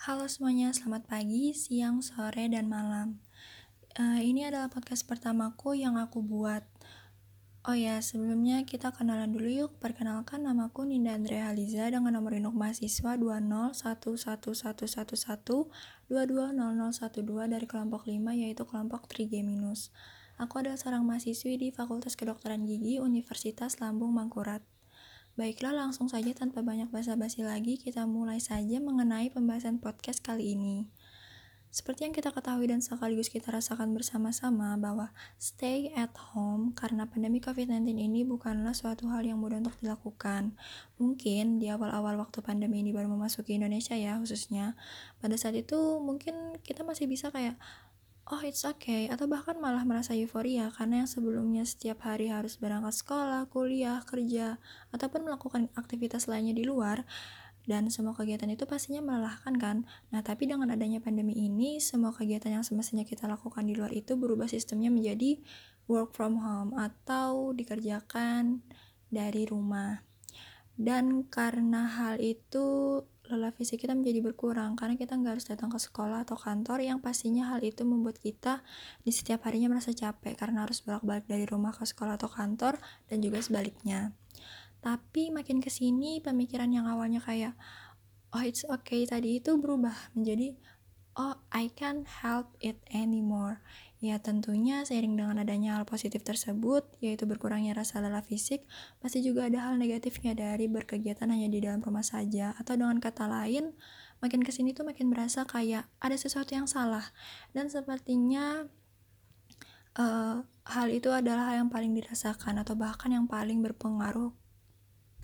Halo semuanya, selamat pagi, siang, sore, dan malam. Uh, ini adalah podcast pertamaku yang aku buat. Oh ya, sebelumnya kita kenalan dulu yuk. Perkenalkan namaku Ninda Andrea Haliza dengan nomor induk mahasiswa 2011111220012 dari kelompok 5 yaitu kelompok 3G-. Aku adalah seorang mahasiswi di Fakultas Kedokteran Gigi Universitas Lambung Mangkurat. Baiklah, langsung saja tanpa banyak basa-basi lagi, kita mulai saja mengenai pembahasan podcast kali ini. Seperti yang kita ketahui dan sekaligus kita rasakan bersama-sama bahwa stay at home karena pandemi COVID-19 ini bukanlah suatu hal yang mudah untuk dilakukan. Mungkin di awal-awal waktu pandemi ini baru memasuki Indonesia ya khususnya. Pada saat itu mungkin kita masih bisa kayak oh it's okay atau bahkan malah merasa euforia karena yang sebelumnya setiap hari harus berangkat sekolah, kuliah, kerja ataupun melakukan aktivitas lainnya di luar dan semua kegiatan itu pastinya melelahkan kan. Nah, tapi dengan adanya pandemi ini, semua kegiatan yang semestinya kita lakukan di luar itu berubah sistemnya menjadi work from home atau dikerjakan dari rumah. Dan karena hal itu lelah fisik kita menjadi berkurang karena kita nggak harus datang ke sekolah atau kantor yang pastinya hal itu membuat kita di setiap harinya merasa capek karena harus bolak-balik dari rumah ke sekolah atau kantor dan juga sebaliknya. Tapi makin ke sini pemikiran yang awalnya kayak oh it's okay tadi itu berubah menjadi oh I can't help it anymore Ya tentunya seiring dengan adanya hal positif tersebut, yaitu berkurangnya rasa lelah fisik, pasti juga ada hal negatifnya dari berkegiatan hanya di dalam rumah saja. Atau dengan kata lain, makin ke sini tuh makin berasa kayak ada sesuatu yang salah. Dan sepertinya uh, hal itu adalah hal yang paling dirasakan atau bahkan yang paling berpengaruh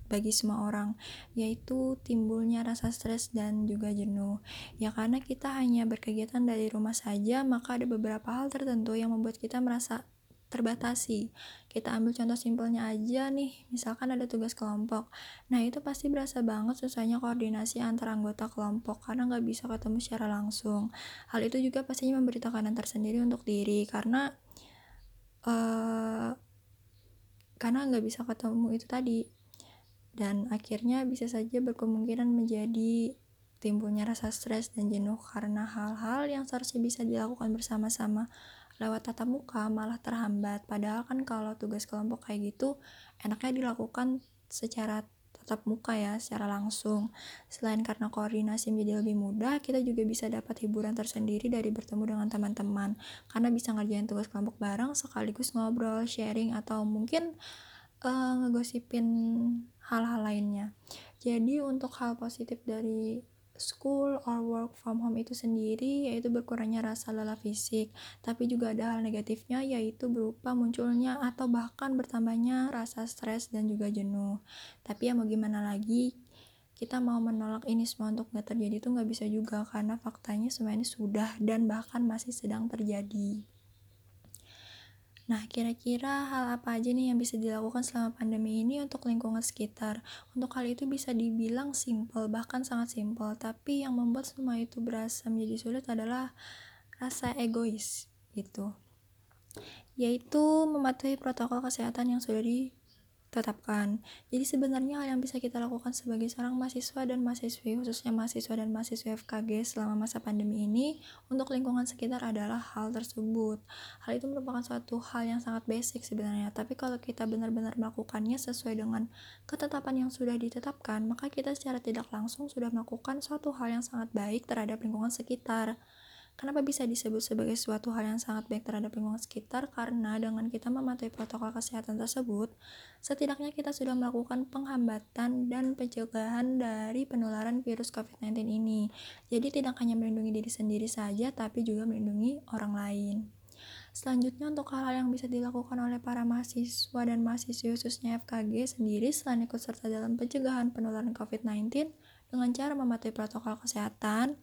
bagi semua orang, yaitu timbulnya rasa stres dan juga jenuh. Ya karena kita hanya berkegiatan dari rumah saja, maka ada beberapa hal tertentu yang membuat kita merasa terbatasi. Kita ambil contoh simpelnya aja nih, misalkan ada tugas kelompok. Nah itu pasti berasa banget susahnya koordinasi antara anggota kelompok karena nggak bisa ketemu secara langsung. Hal itu juga pastinya memberi tekanan tersendiri untuk diri karena uh, karena nggak bisa ketemu itu tadi dan akhirnya bisa saja berkemungkinan menjadi timbulnya rasa stres dan jenuh karena hal-hal yang seharusnya bisa dilakukan bersama-sama lewat tatap muka malah terhambat. Padahal kan kalau tugas kelompok kayak gitu enaknya dilakukan secara tatap muka ya secara langsung. Selain karena koordinasi menjadi lebih mudah kita juga bisa dapat hiburan tersendiri dari bertemu dengan teman-teman. Karena bisa ngerjain tugas kelompok bareng sekaligus ngobrol sharing atau mungkin uh, ngegosipin hal-hal lainnya. Jadi untuk hal positif dari school or work from home itu sendiri yaitu berkurangnya rasa lelah fisik. Tapi juga ada hal negatifnya yaitu berupa munculnya atau bahkan bertambahnya rasa stres dan juga jenuh. Tapi ya mau gimana lagi kita mau menolak ini semua untuk nggak terjadi itu nggak bisa juga karena faktanya semua ini sudah dan bahkan masih sedang terjadi Nah, kira-kira hal apa aja nih yang bisa dilakukan selama pandemi ini untuk lingkungan sekitar? Untuk hal itu bisa dibilang simple, bahkan sangat simple, tapi yang membuat semua itu berasa menjadi sulit adalah rasa egois gitu. Yaitu mematuhi protokol kesehatan yang sudah di tetapkan. Jadi sebenarnya hal yang bisa kita lakukan sebagai seorang mahasiswa dan mahasiswi, khususnya mahasiswa dan mahasiswa FKG selama masa pandemi ini, untuk lingkungan sekitar adalah hal tersebut. Hal itu merupakan suatu hal yang sangat basic sebenarnya, tapi kalau kita benar-benar melakukannya sesuai dengan ketetapan yang sudah ditetapkan, maka kita secara tidak langsung sudah melakukan suatu hal yang sangat baik terhadap lingkungan sekitar. Kenapa bisa disebut sebagai suatu hal yang sangat baik terhadap lingkungan sekitar? Karena dengan kita mematuhi protokol kesehatan tersebut, setidaknya kita sudah melakukan penghambatan dan pencegahan dari penularan virus COVID-19 ini. Jadi tidak hanya melindungi diri sendiri saja, tapi juga melindungi orang lain. Selanjutnya untuk hal-hal yang bisa dilakukan oleh para mahasiswa dan mahasiswa khususnya FKG sendiri selain ikut serta dalam pencegahan penularan COVID-19 dengan cara mematuhi protokol kesehatan,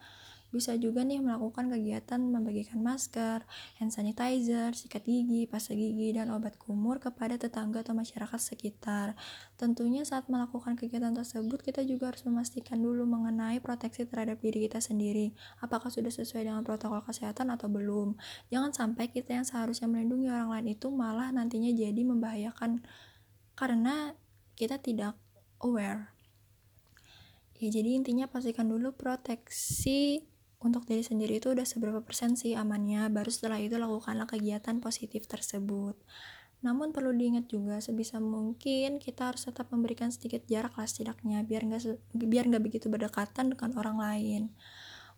bisa juga nih melakukan kegiatan membagikan masker, hand sanitizer, sikat gigi, pasta gigi, dan obat kumur kepada tetangga atau masyarakat sekitar. Tentunya saat melakukan kegiatan tersebut, kita juga harus memastikan dulu mengenai proteksi terhadap diri kita sendiri. Apakah sudah sesuai dengan protokol kesehatan atau belum? Jangan sampai kita yang seharusnya melindungi orang lain itu malah nantinya jadi membahayakan karena kita tidak aware ya jadi intinya pastikan dulu proteksi untuk diri sendiri itu udah seberapa persen sih amannya baru setelah itu lakukanlah kegiatan positif tersebut namun perlu diingat juga sebisa mungkin kita harus tetap memberikan sedikit jarak lah setidaknya biar nggak biar nggak begitu berdekatan dengan orang lain.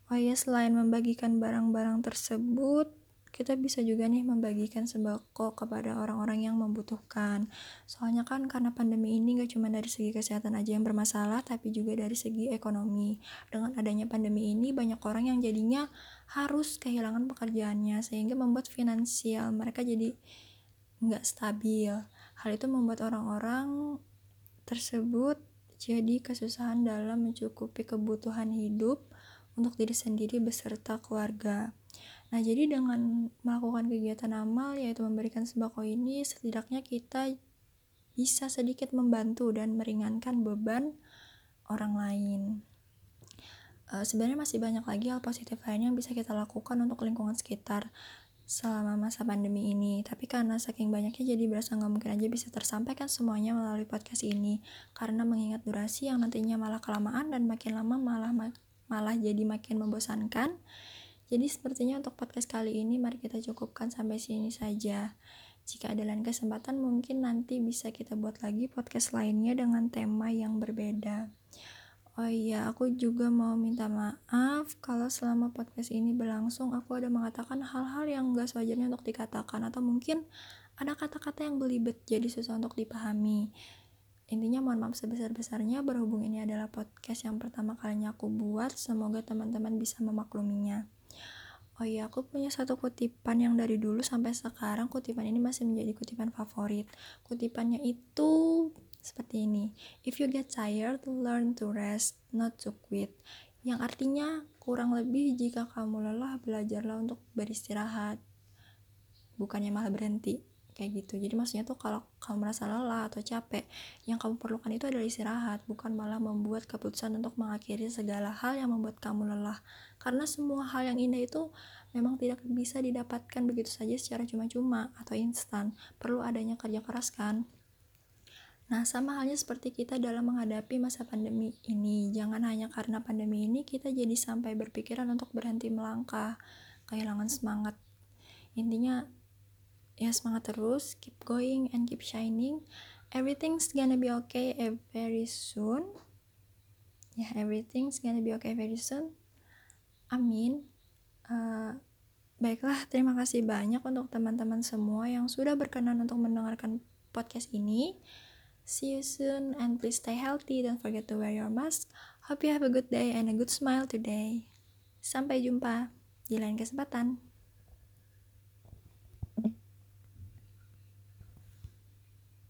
Oh ya selain membagikan barang-barang tersebut kita bisa juga nih membagikan sembako kepada orang-orang yang membutuhkan. Soalnya kan karena pandemi ini gak cuma dari segi kesehatan aja yang bermasalah, tapi juga dari segi ekonomi. Dengan adanya pandemi ini, banyak orang yang jadinya harus kehilangan pekerjaannya, sehingga membuat finansial mereka jadi nggak stabil. Hal itu membuat orang-orang tersebut jadi kesusahan dalam mencukupi kebutuhan hidup untuk diri sendiri beserta keluarga. Nah, jadi dengan melakukan kegiatan amal yaitu memberikan sembako ini, setidaknya kita bisa sedikit membantu dan meringankan beban orang lain. Uh, sebenarnya masih banyak lagi hal positif lain yang bisa kita lakukan untuk lingkungan sekitar selama masa pandemi ini. Tapi karena saking banyaknya jadi berasa nggak mungkin aja bisa tersampaikan semuanya melalui podcast ini. Karena mengingat durasi yang nantinya malah kelamaan dan makin lama malah malah jadi makin membosankan. Jadi sepertinya untuk podcast kali ini mari kita cukupkan sampai sini saja. Jika ada lain kesempatan mungkin nanti bisa kita buat lagi podcast lainnya dengan tema yang berbeda. Oh iya, aku juga mau minta maaf kalau selama podcast ini berlangsung aku ada mengatakan hal-hal yang gak sewajarnya untuk dikatakan atau mungkin ada kata-kata yang belibet jadi susah untuk dipahami. Intinya mohon maaf sebesar-besarnya berhubung ini adalah podcast yang pertama kalinya aku buat, semoga teman-teman bisa memakluminya. Oh iya, aku punya satu kutipan yang dari dulu sampai sekarang kutipan ini masih menjadi kutipan favorit. Kutipannya itu seperti ini. If you get tired, learn to rest, not to quit. Yang artinya kurang lebih jika kamu lelah, belajarlah untuk beristirahat. Bukannya malah berhenti kayak gitu jadi maksudnya tuh kalau kamu merasa lelah atau capek yang kamu perlukan itu adalah istirahat bukan malah membuat keputusan untuk mengakhiri segala hal yang membuat kamu lelah karena semua hal yang indah itu memang tidak bisa didapatkan begitu saja secara cuma-cuma atau instan perlu adanya kerja keras kan Nah, sama halnya seperti kita dalam menghadapi masa pandemi ini. Jangan hanya karena pandemi ini kita jadi sampai berpikiran untuk berhenti melangkah, kehilangan semangat. Intinya, ya semangat terus. Keep going and keep shining. Everything's gonna be okay very soon. Ya yeah, everything's gonna be okay very soon. Amin. Uh, baiklah terima kasih banyak untuk teman-teman semua yang sudah berkenan untuk mendengarkan podcast ini. See you soon and please stay healthy. Don't forget to wear your mask. Hope you have a good day and a good smile today. Sampai jumpa di lain kesempatan